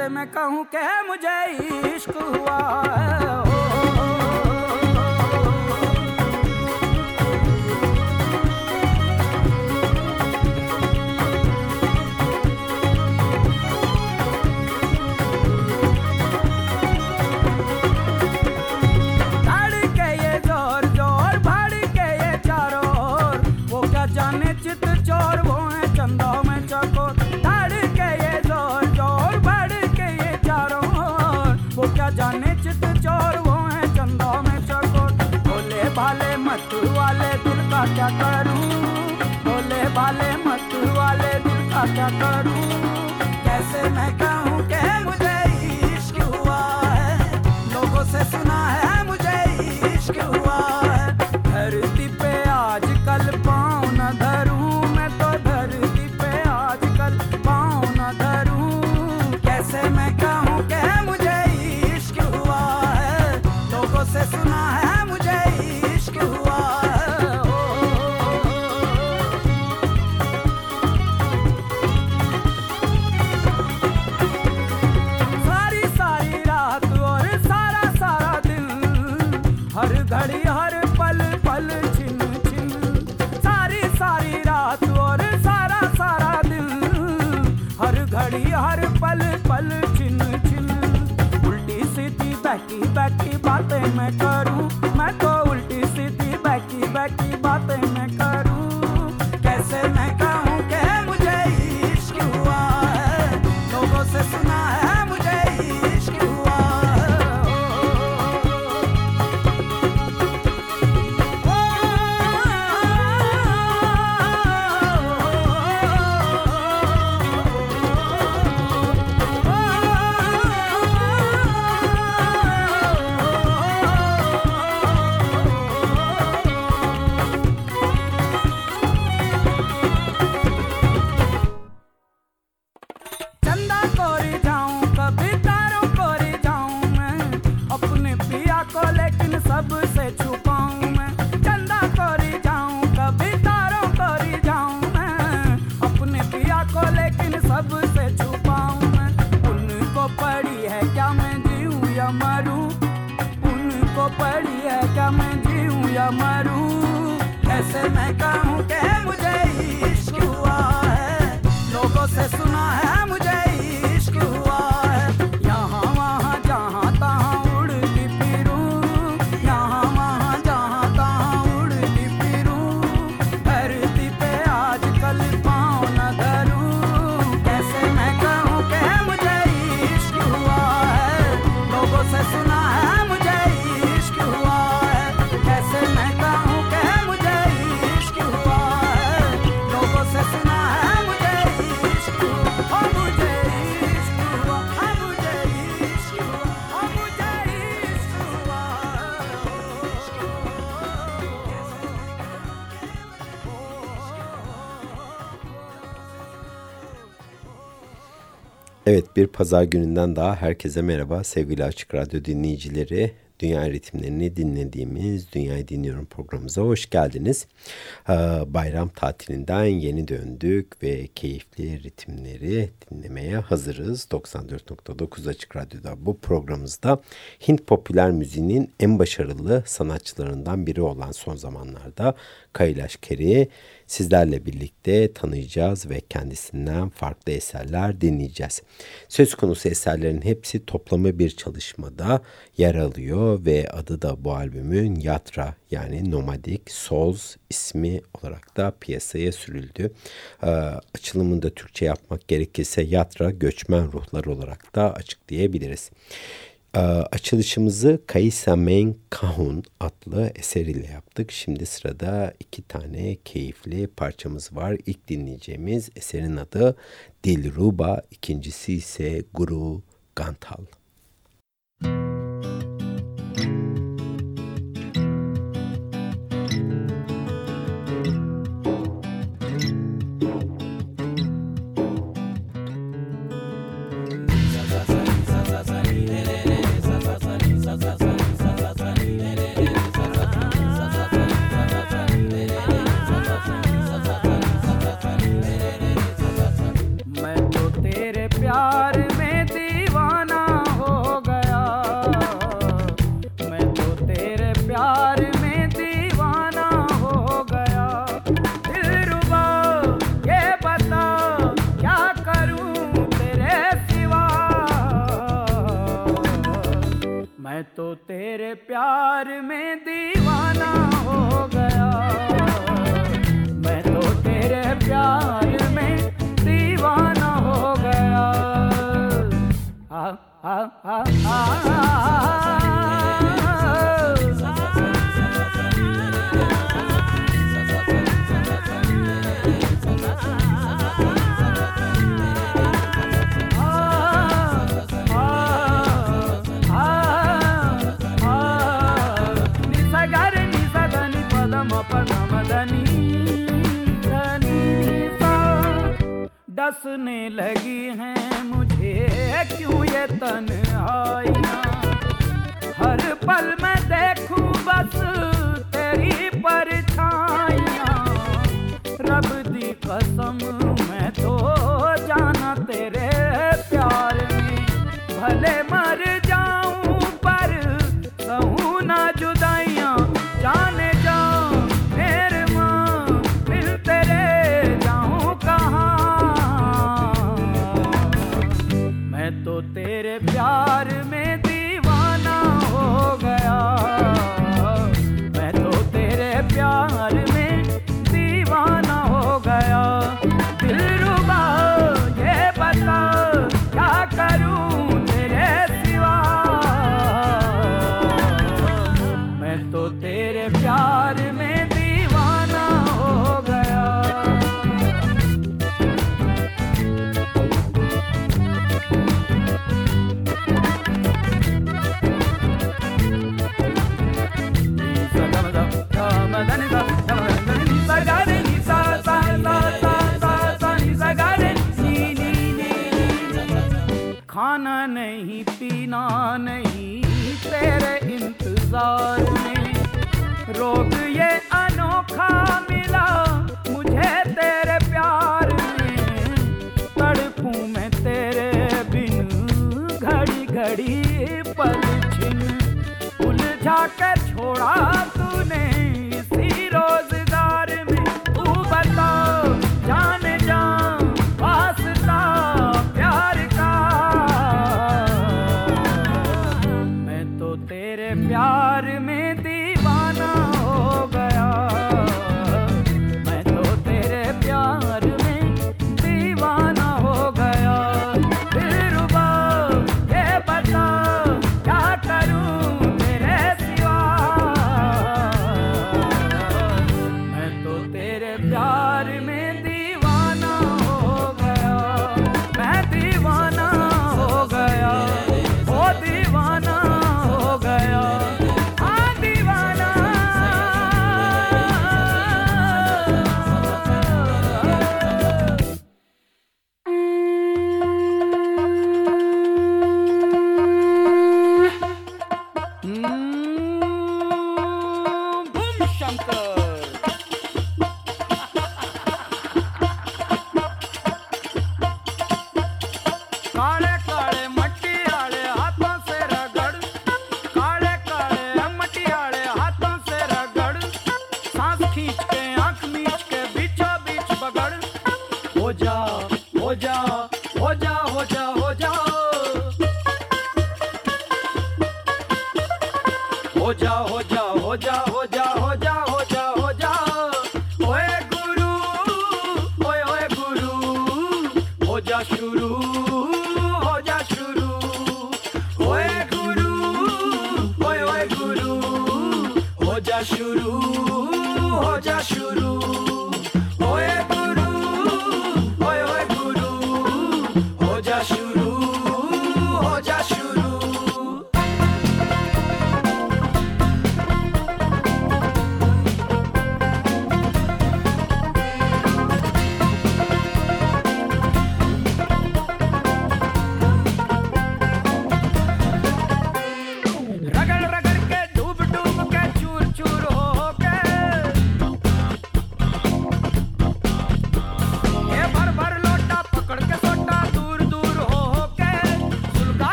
कैसे मैं कहूँ के मुझे इश्क हुआ है करूँ? भोले वाले मत वाले दिल का क्या करूँ? कैसे मैं कहूँ? Bir pazar gününden daha herkese merhaba sevgili Açık Radyo dinleyicileri. Dünya ritimlerini dinlediğimiz Dünyayı Dinliyorum programımıza hoş geldiniz. Ee, Bayram tatilinden yeni döndük ve keyifli ritimleri dinlemeye hazırız. 94.9 Açık Radyo'da bu programımızda Hint popüler müziğinin en başarılı sanatçılarından biri olan son zamanlarda Kailash Keri sizlerle birlikte tanıyacağız ve kendisinden farklı eserler dinleyeceğiz. Söz konusu eserlerin hepsi toplamı bir çalışmada yer alıyor ve adı da bu albümün Yatra yani Nomadic Souls ismi olarak da piyasaya sürüldü. Ee, açılımını da Türkçe yapmak gerekirse Yatra göçmen ruhlar olarak da açıklayabiliriz. Ee, açılışımızı Kaisa Men Kahun adlı eseriyle yaptık. Şimdi sırada iki tane keyifli parçamız var. İlk dinleyeceğimiz eserin adı Dilruba, ikincisi ise Guru Gantal. तेरे प्यार में दीवाना हो गया। मैं तो तेरे प्यार में दीवाना हो गया। हा हा हा हा बन आया हर पल में देखूँ बस तेरी परछाइया। रब दी कसम, मैं तो जाना तेरे प्यार में। भले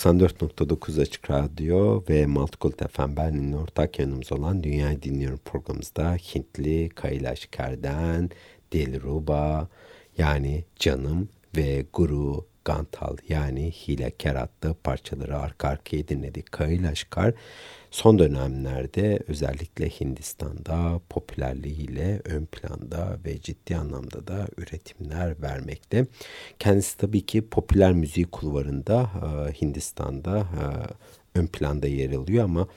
94.9 Açık Radyo ve Multicult FM Berlin'in ortak yanımız olan Dünyayı Dinliyorum programımızda Hintli Kailash Kerden, Dilruba yani Canım ve Guru Gantal yani Hilekar adlı parçaları arka arkaya dinledik. Kailash Kar son dönemlerde özellikle Hindistan'da popülerliğiyle ön planda ve ciddi anlamda da üretimler vermekte. Kendisi tabii ki popüler müzik kulvarında Hindistan'da ön planda yer alıyor ama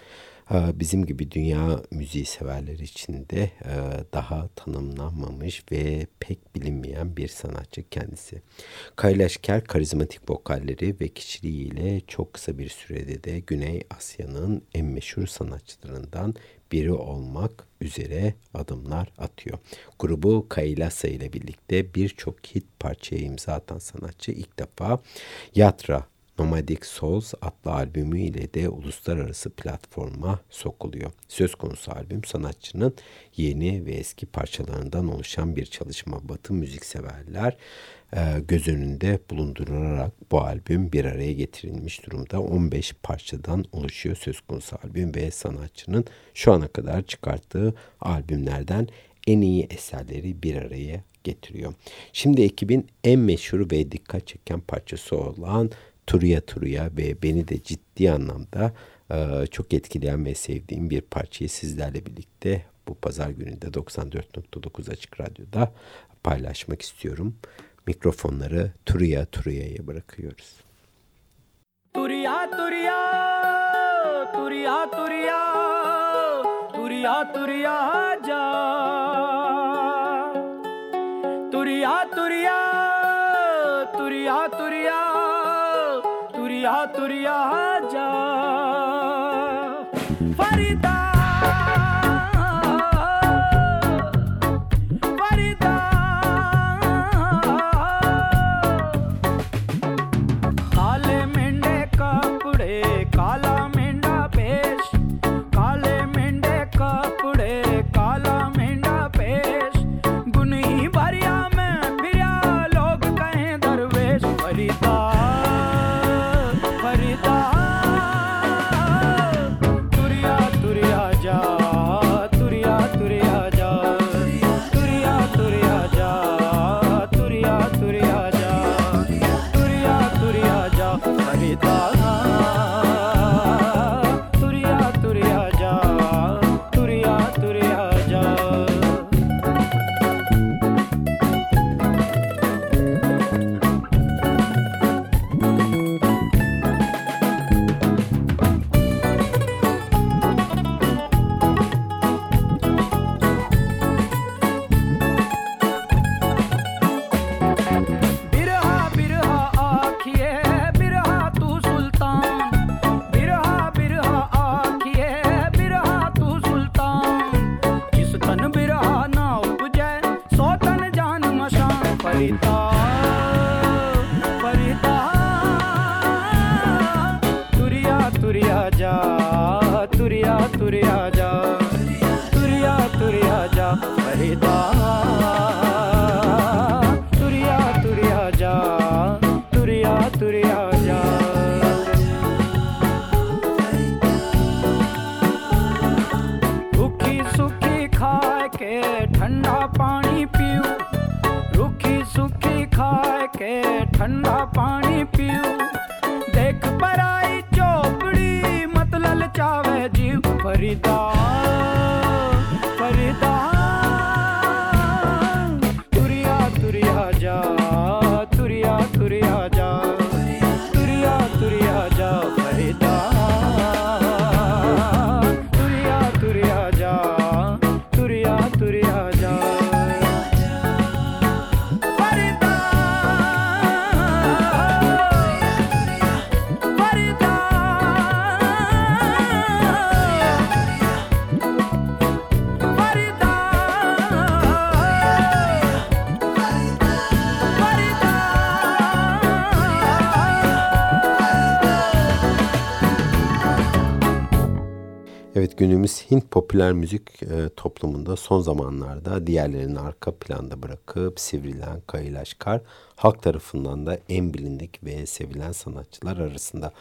bizim gibi dünya müziği severler için de e, daha tanımlanmamış ve pek bilinmeyen bir sanatçı kendisi. Kailash Kher karizmatik vokalleri ve kişiliğiyle çok kısa bir sürede de Güney Asya'nın en meşhur sanatçılarından biri olmak üzere adımlar atıyor. Grubu Kailasa ile birlikte birçok hit parçaya imza atan sanatçı ilk defa Yatra Nomadic Souls adlı albümü ile de uluslararası platforma sokuluyor. Söz konusu albüm sanatçının yeni ve eski parçalarından oluşan bir çalışma. Batı müzikseverler e, göz önünde bulundurularak bu albüm bir araya getirilmiş durumda. 15 parçadan oluşuyor söz konusu albüm ve sanatçının şu ana kadar çıkarttığı albümlerden en iyi eserleri bir araya getiriyor. Şimdi ekibin en meşhur ve dikkat çeken parçası olan Turuya Turuya ve beni de ciddi anlamda e, çok etkileyen ve sevdiğim bir parçayı sizlerle birlikte bu pazar gününde 94.9 Açık Radyo'da paylaşmak istiyorum. Mikrofonları Turuya Turuya'ya bırakıyoruz. Turiya Turiya Turiya Turiya Turiya Turiya ca heart. Günümüz Hint popüler müzik e, toplumunda son zamanlarda diğerlerini arka planda bırakıp sivrilen Kailash halk tarafından da en bilindik ve sevilen sanatçılar arasında.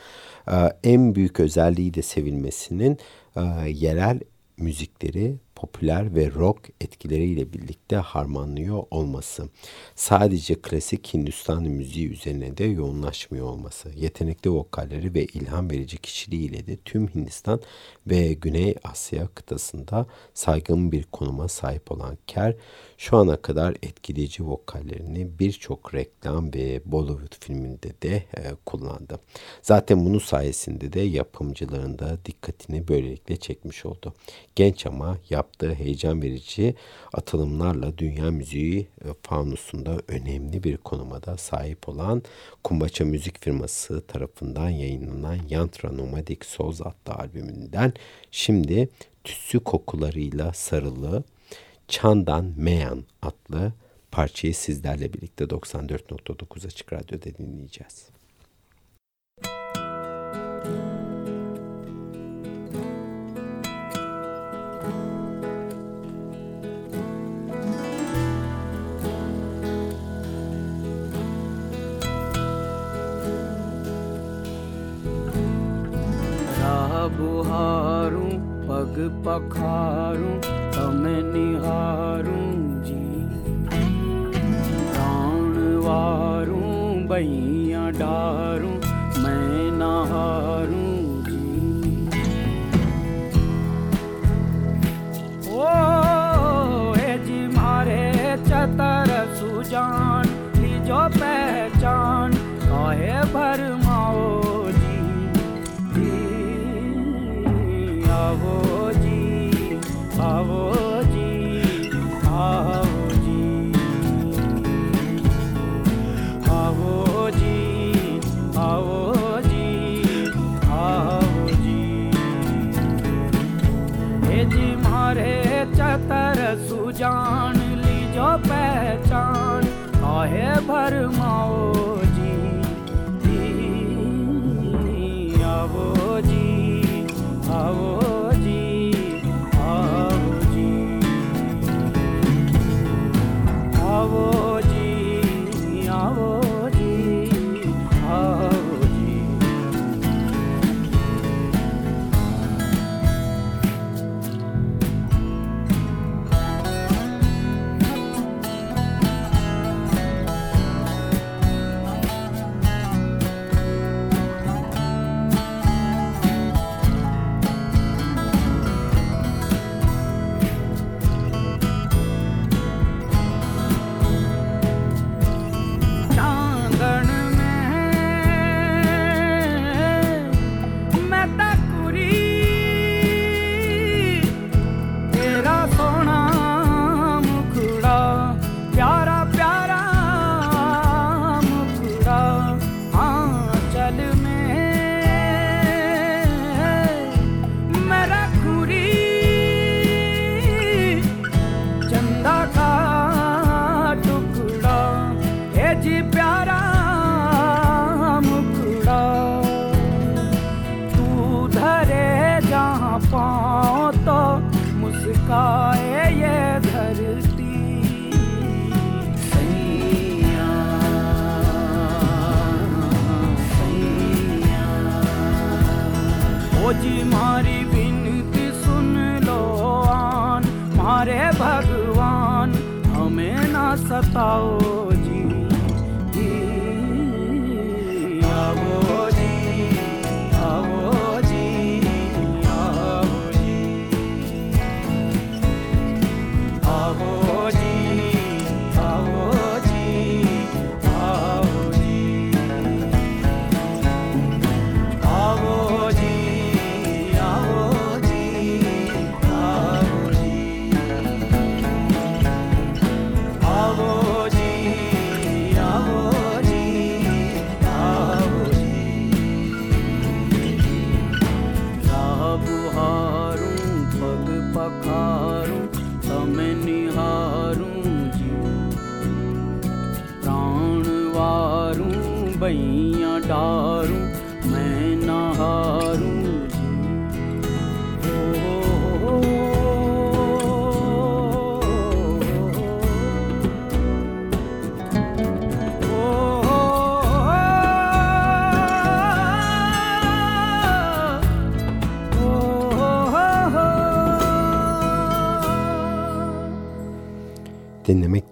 E, en büyük özelliği de sevilmesinin e, yerel müzikleri popüler ve rock etkileriyle birlikte harmanlıyor olması. Sadece klasik Hindistan müziği üzerine de yoğunlaşmıyor olması. Yetenekli vokalleri ve ilham verici kişiliğiyle de tüm Hindistan ve Güney Asya kıtasında saygın bir konuma sahip olan Ker, şu ana kadar etkileyici vokallerini birçok reklam ve Bollywood filminde de e, kullandı. Zaten bunun sayesinde de yapımcıların da dikkatini böylelikle çekmiş oldu. Genç ama yaptığı heyecan verici atılımlarla dünya müziği e, faunusunda önemli bir konuma da sahip olan Kumbaça Müzik firması tarafından yayınlanan Yantra Nomadic Souls adlı albümünden şimdi tütsü kokularıyla sarılı Çandan Meyan adlı parçayı sizlerle birlikte 94.9 Açık Radyo'da dinleyeceğiz. बुहारूं पग पखारूं मैं निहारूं जी। प्राण वारूं, बहिया डारूं, मैं नहारूं जी। ओ, हे जी मारे चतर सुजान जो पैर चाहे भरमाओ।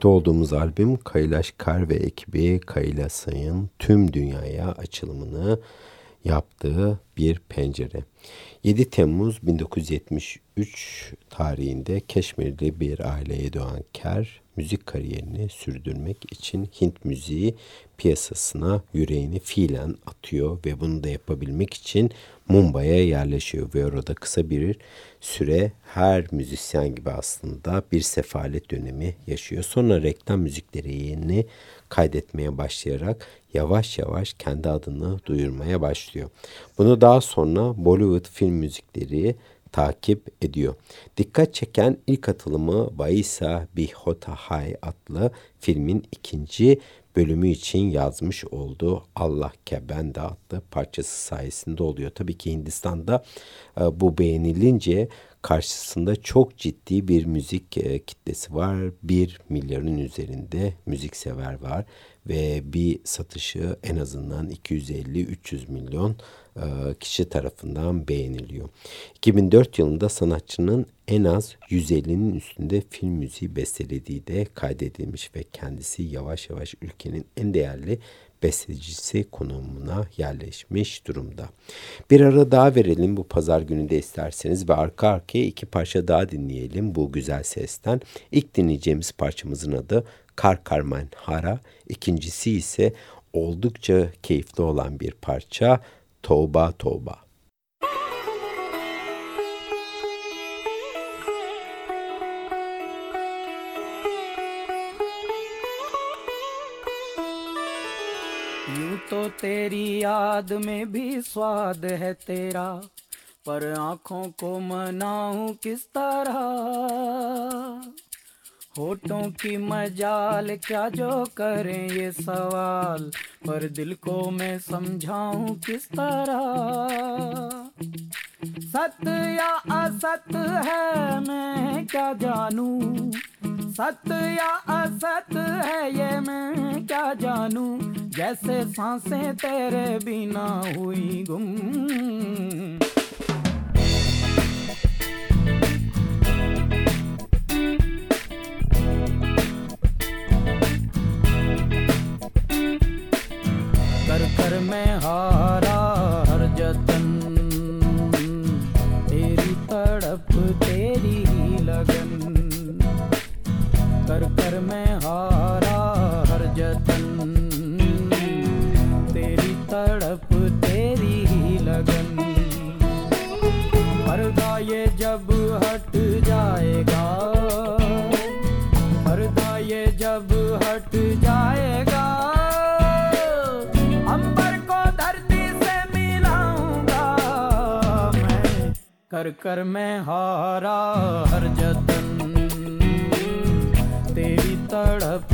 Birlikte olduğumuz albüm Kaylaş Kar ve ekibi Kaylasay'ın tüm dünyaya açılımını yaptığı bir pencere. 7 Temmuz 1973 tarihinde Keşmirli bir aileye doğan Ker, müzik kariyerini sürdürmek için Hint müziği piyasasına yüreğini fiilen atıyor ve bunu da yapabilmek için Mumbai'ye yerleşiyor ve orada kısa bir süre her müzisyen gibi aslında bir sefalet dönemi yaşıyor. Sonra reklam müziklerini kaydetmeye başlayarak yavaş yavaş kendi adını duyurmaya başlıyor. Bunu daha sonra Bollywood film müzikleri takip ediyor. Dikkat çeken ilk atılımı Baisa Bihota Hay adlı filmin ikinci bölümü için yazmış olduğu Allah Kebende adlı parçası sayesinde oluyor. Tabii ki Hindistan'da e, bu beğenilince karşısında çok ciddi bir müzik e, kitlesi var. Bir milyarın üzerinde müzik sever var ve bir satışı en azından 250-300 milyon e, kişi tarafından beğeniliyor. 2004 yılında sanatçının en az 150'nin üstünde film müziği bestelediği de kaydedilmiş ve kendisi yavaş yavaş ülkenin en değerli bestecisi konumuna yerleşmiş durumda. Bir ara daha verelim bu pazar günü de isterseniz ve arka arkaya iki parça daha dinleyelim bu güzel sesten. İlk dinleyeceğimiz parçamızın adı Kar Karman Hara, ikincisi ise oldukça keyifli olan bir parça Toba Toba. याद में भी स्वाद है तेरा, पर आँखों को मनाऊं किस तरह? होठों की मजाल क्या जो करें ये सवाल, पर दिल को मैं समझाऊं किस तरह? सत्य या असत है मैं क्या जानूं? सत्य या असत है ये मैं क्या जानू? जैसे साँसें तेरे बिना हुई गुम। कर कर मैं हर कर मैं हारा हर जतन। तेरी तड़प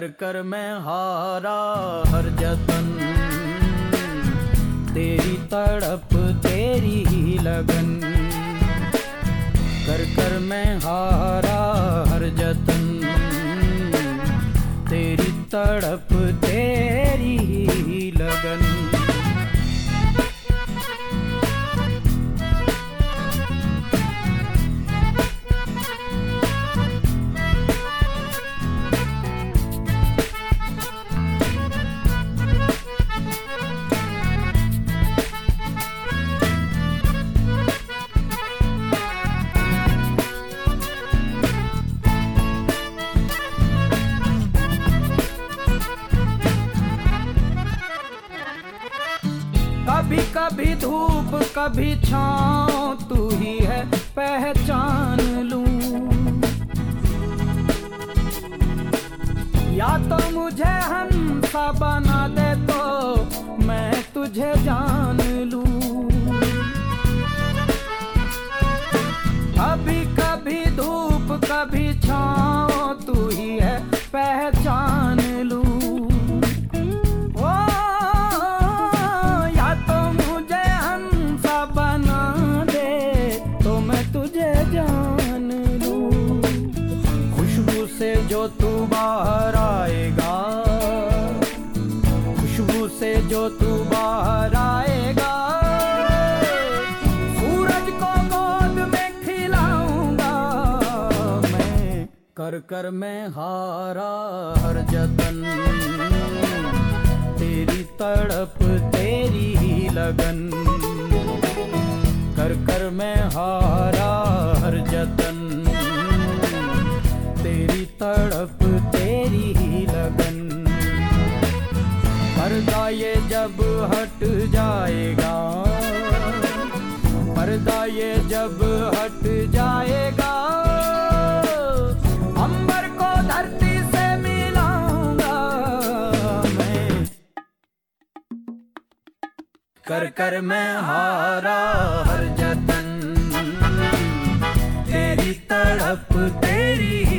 कर कर मैं हारा हर जतन। तेरी तड़प, तेरी ही लगन। कर कर मैं हारा हर जतन। तेरी तड़प, तेरी ही लगन। कभी धूप, कभी छाँव, तू ही है पहचान लू। या तो मुझे हंसा बना दे तो मैं तुझे जान लू। कभी कभी धूप, कभी छाँव, तू ही है कर कर मैं हारा हर जतन। तेरी तड़प, तेरी ही लगन। कर कर मैं हारा हर जतन। तेरी तड़प, तेरी ही लगन। पर्दा ये जब हट जाएगा, पर्दा ये जब हट जाएगा कर कर मैं हारा हर जतन। तेरी तड़प तेरी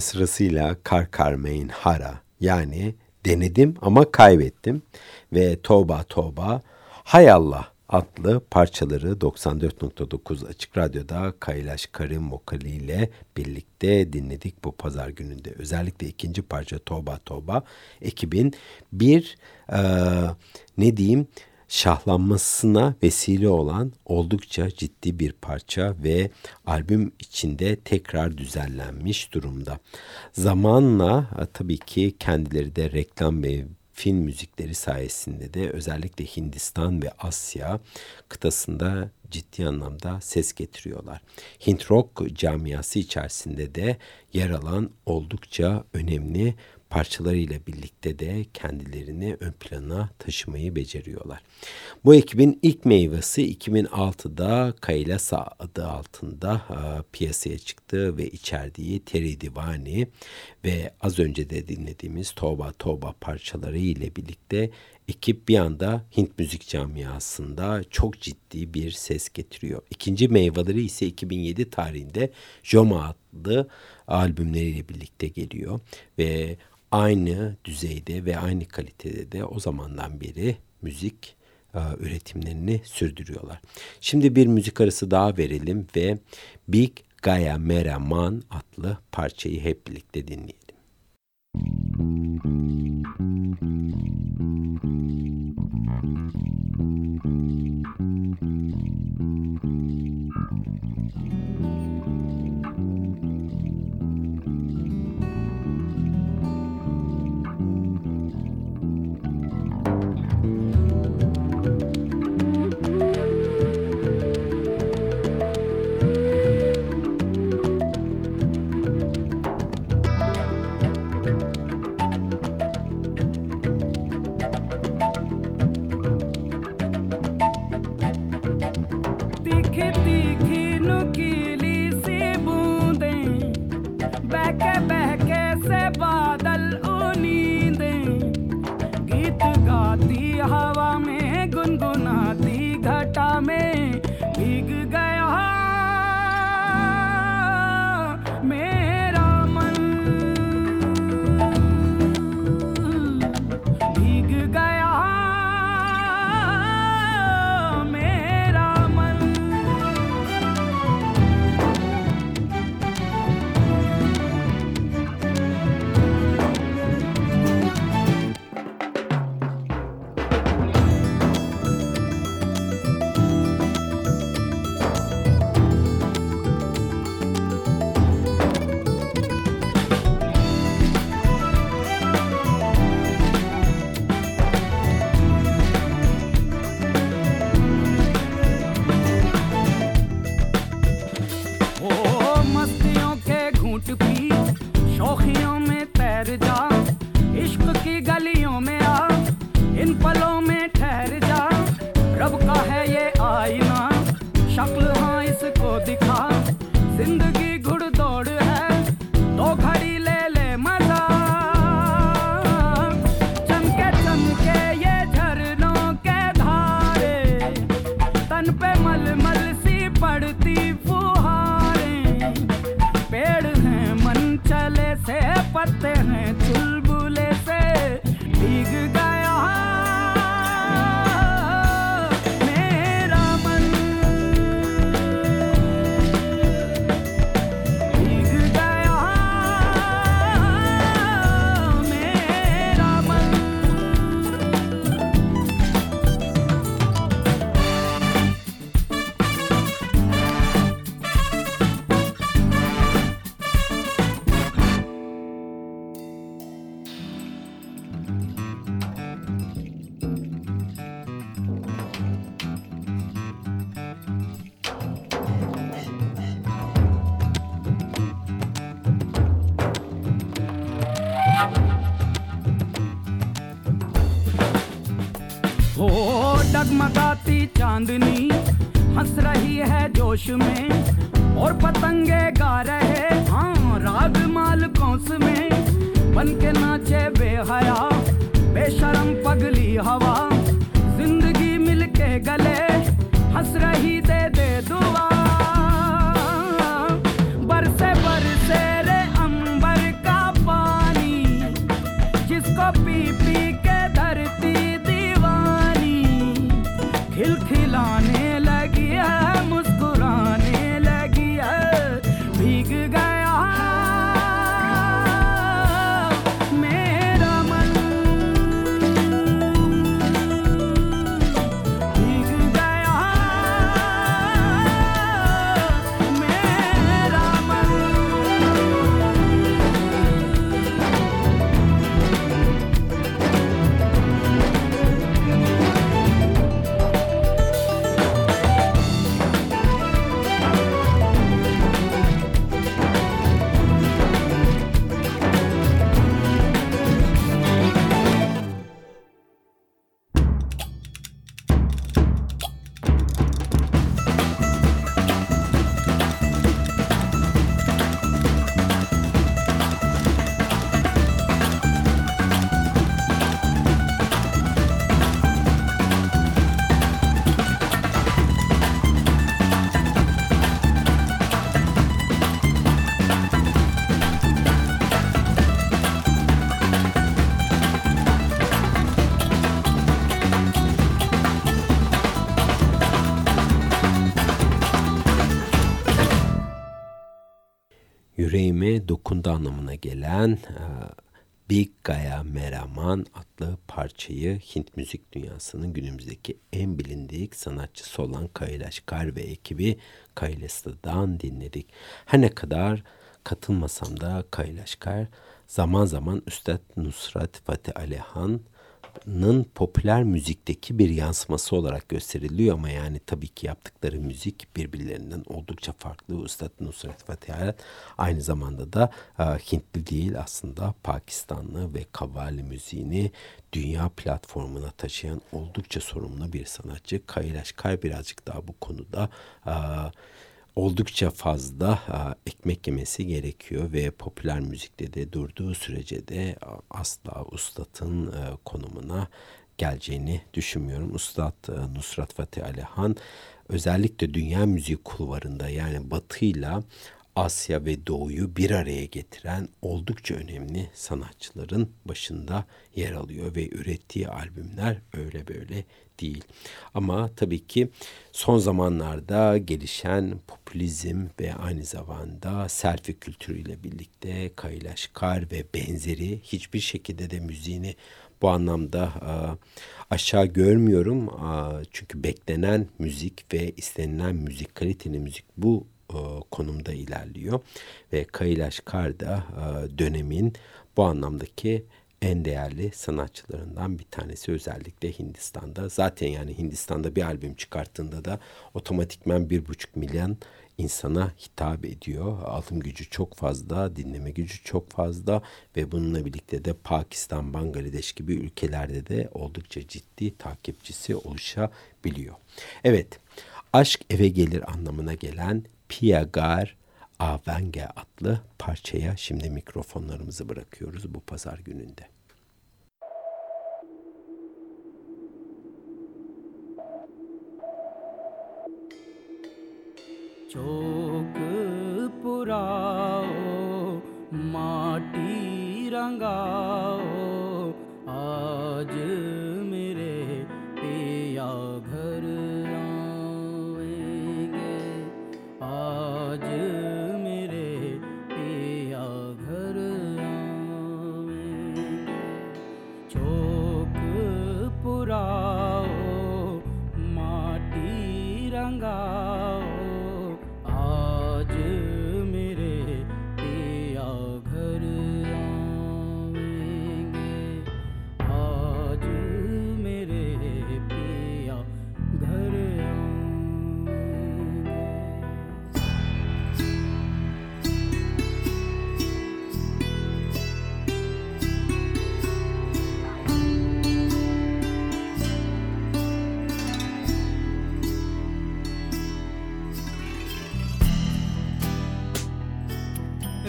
Evet sırasıyla Kar Carmein Hara yani denedim ama kaybettim ve Toba Toba Hay Allah adlı parçaları 94.9 Açık Radyo'da Kaylaş Karım vokaliyle birlikte dinledik bu pazar gününde. Özellikle ikinci parça Toba Toba ekibin bir e, ne diyeyim şahlanmasına vesile olan oldukça ciddi bir parça ve albüm içinde tekrar düzenlenmiş durumda. Zamanla tabii ki kendileri de reklam ve film müzikleri sayesinde de özellikle Hindistan ve Asya kıtasında ciddi anlamda ses getiriyorlar. Hint rock camiası içerisinde de yer alan oldukça önemli parçalarıyla birlikte de kendilerini ön plana taşımayı beceriyorlar. Bu ekibin ilk meyvesi 2006'da Kaylasa adı altında a, piyasaya çıktı ve içerdiği Teri Divani ve az önce de dinlediğimiz Toba Toba parçaları ile birlikte ekip bir anda Hint müzik camiasında çok ciddi bir ses getiriyor. İkinci meyveleri ise 2007 tarihinde Joma adlı albümleriyle birlikte geliyor ve aynı düzeyde ve aynı kalitede de o zamandan beri müzik e, üretimlerini sürdürüyorlar. Şimdi bir müzik arası daha verelim ve Big Gaya Mera Man adlı parçayı hep birlikte dinleyelim. डगमगाती चांदनी, हंस रही है जोश में, और पतंगे गा रहे हाँ राग माल कौस में। बन के नाचे बेहया, बेशरम पगली हवा, ज़िंदगी मिल के गले, हंस रही दे दे दुआ। बरसे yüreğime dokundu anlamına gelen e, Big Gaya Meraman adlı parçayı Hint müzik dünyasının günümüzdeki en bilindik sanatçısı olan Kailash Kar ve ekibi Kailasta'dan dinledik. Her ne kadar katılmasam da Kailash Kar zaman zaman Üstad Nusrat Fatih Alihan Nın popüler müzikteki bir yansıması olarak gösteriliyor ama yani tabii ki yaptıkları müzik birbirlerinden oldukça farklı. Üstad Nusret Fatih aynı zamanda da e, Hintli değil aslında Pakistanlı ve kavali müziğini dünya platformuna taşıyan oldukça sorumlu bir sanatçı. Kailash Kar birazcık daha bu konuda e, oldukça fazla ekmek yemesi gerekiyor ve popüler müzikte de durduğu sürece de asla ustatın konumuna geleceğini düşünmüyorum. Ustad Nusrat Fatih Alihan özellikle dünya müzik kulvarında yani batıyla Asya ve Doğu'yu bir araya getiren oldukça önemli sanatçıların başında yer alıyor ve ürettiği albümler öyle böyle değil. Ama tabii ki son zamanlarda gelişen popülizm ve aynı zamanda selfie kültürüyle birlikte Kailash Kar ve benzeri hiçbir şekilde de müziğini bu anlamda aşağı görmüyorum. Çünkü beklenen müzik ve istenilen müzik, kaliteli müzik bu konumda ilerliyor. Ve Kailash Kar da dönemin bu anlamdaki en değerli sanatçılarından bir tanesi özellikle Hindistan'da. Zaten yani Hindistan'da bir albüm çıkarttığında da otomatikmen bir buçuk milyon insana hitap ediyor. Alım gücü çok fazla, dinleme gücü çok fazla ve bununla birlikte de Pakistan, Bangladeş gibi ülkelerde de oldukça ciddi takipçisi oluşabiliyor. Evet, aşk eve gelir anlamına gelen Piyagar Avenge adlı parçaya şimdi mikrofonlarımızı bırakıyoruz bu pazar gününde. चौक पुराओ माटी रंगाओ आज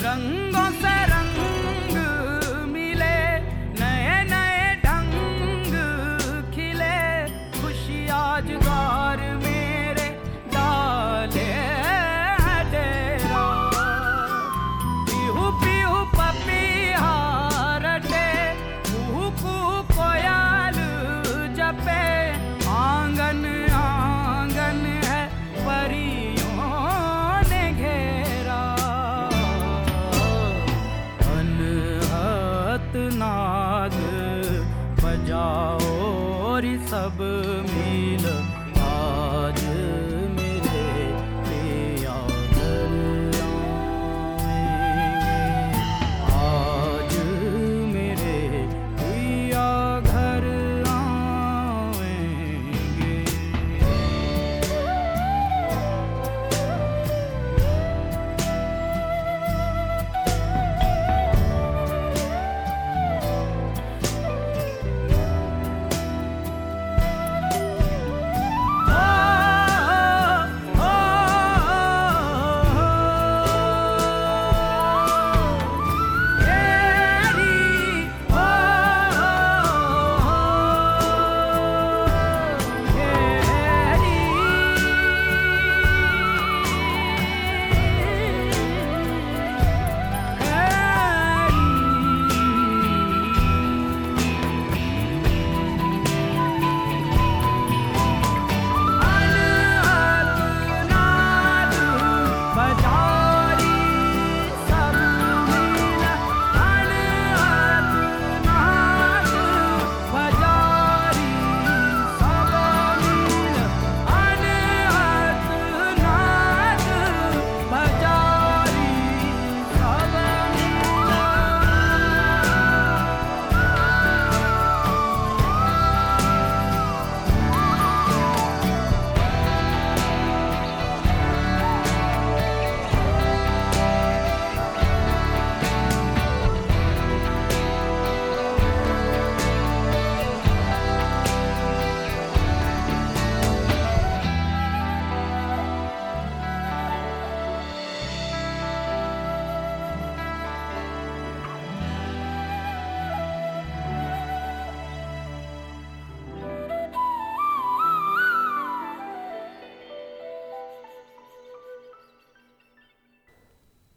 Đừng.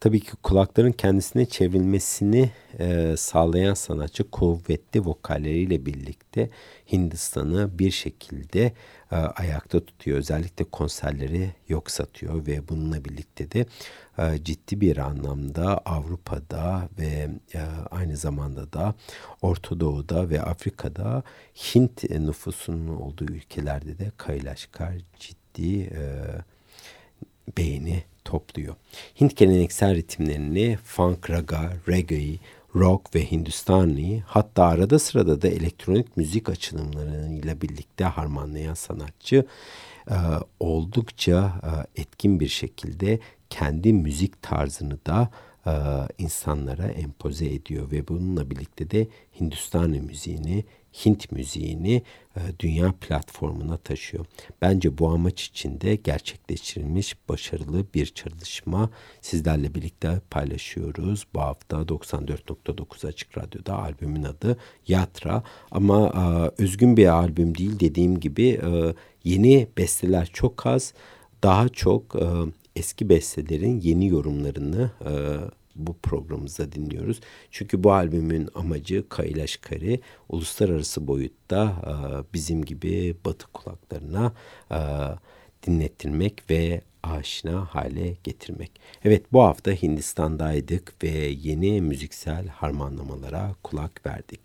Tabii ki kulakların kendisine çevrilmesini e, sağlayan sanatçı kuvvetli vokalleriyle birlikte Hindistan'ı bir şekilde e, ayakta tutuyor. Özellikle konserleri yok satıyor ve bununla birlikte de e, ciddi bir anlamda Avrupa'da ve e, aynı zamanda da Orta Doğu'da ve Afrika'da Hint nüfusunun olduğu ülkelerde de Kailaşkar ciddi e, beğeni topluyor. Hint geleneksel ritimlerini funk, raga, reggae, rock ve hindustani hatta arada sırada da elektronik müzik açılımlarıyla birlikte harmanlayan sanatçı e, oldukça e, etkin bir şekilde kendi müzik tarzını da insanlara empoze ediyor ve bununla birlikte de Hindustani müziğini Hint müziğini e, dünya platformuna taşıyor. Bence bu amaç için de gerçekleştirilmiş başarılı bir çalışma sizlerle birlikte paylaşıyoruz. Bu hafta 94.9 Açık Radyo'da albümün adı Yatra ama e, özgün bir albüm değil dediğim gibi e, yeni besteler çok az daha çok eski bestelerin yeni yorumlarını bu programımızda dinliyoruz. Çünkü bu albümün amacı Kailash Kari uluslararası boyutta e, bizim gibi batı kulaklarına e, dinlettirmek ve aşina hale getirmek. Evet bu hafta Hindistan'daydık ve yeni müziksel harmanlamalara kulak verdik.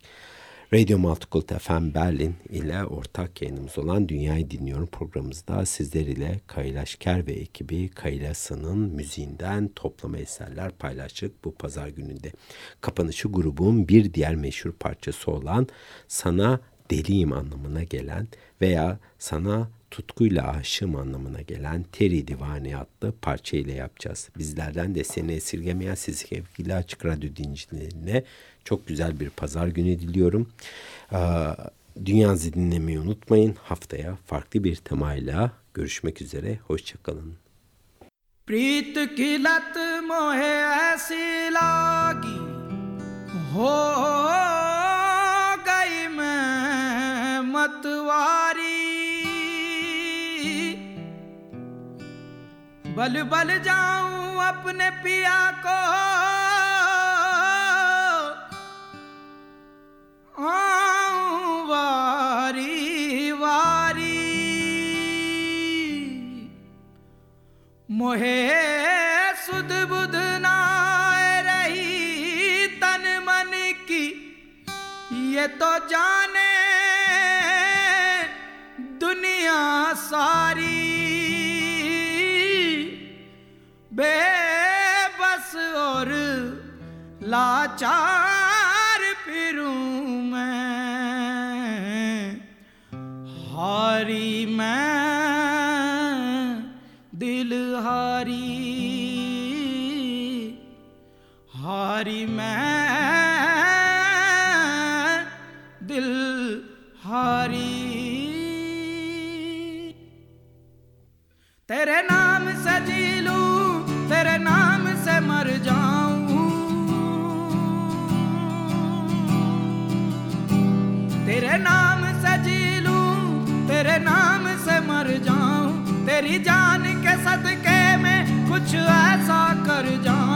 Radio Multicult FM Berlin ile ortak yayınımız olan Dünyayı Dinliyorum programımızda sizler ile Kailash Ker ve ekibi Kailas'ın müziğinden toplama eserler paylaştık bu pazar gününde. Kapanışı grubun bir diğer meşhur parçası olan Sana Deliyim anlamına gelen veya Sana tutkuyla aşığım anlamına gelen Teri Divani adlı parça ile yapacağız. Bizlerden de seni esirgemeyen sizi sevgili Açık Radyo dinleyicilerine çok güzel bir pazar günü diliyorum. Dünyazı dinlemeyi unutmayın. Haftaya farklı bir temayla görüşmek üzere. Hoşçakalın. प्रीत की लत मोहे ऐसी लागी हो गई बल बल जाऊँ अपने पिया को। मोहे सुध बुध ना रही तन मन की। ये तो जाने दुनिया सारी। बेबस और लाचार। तेरी जान के सदके में कुछ ऐसा कर जाऊँ।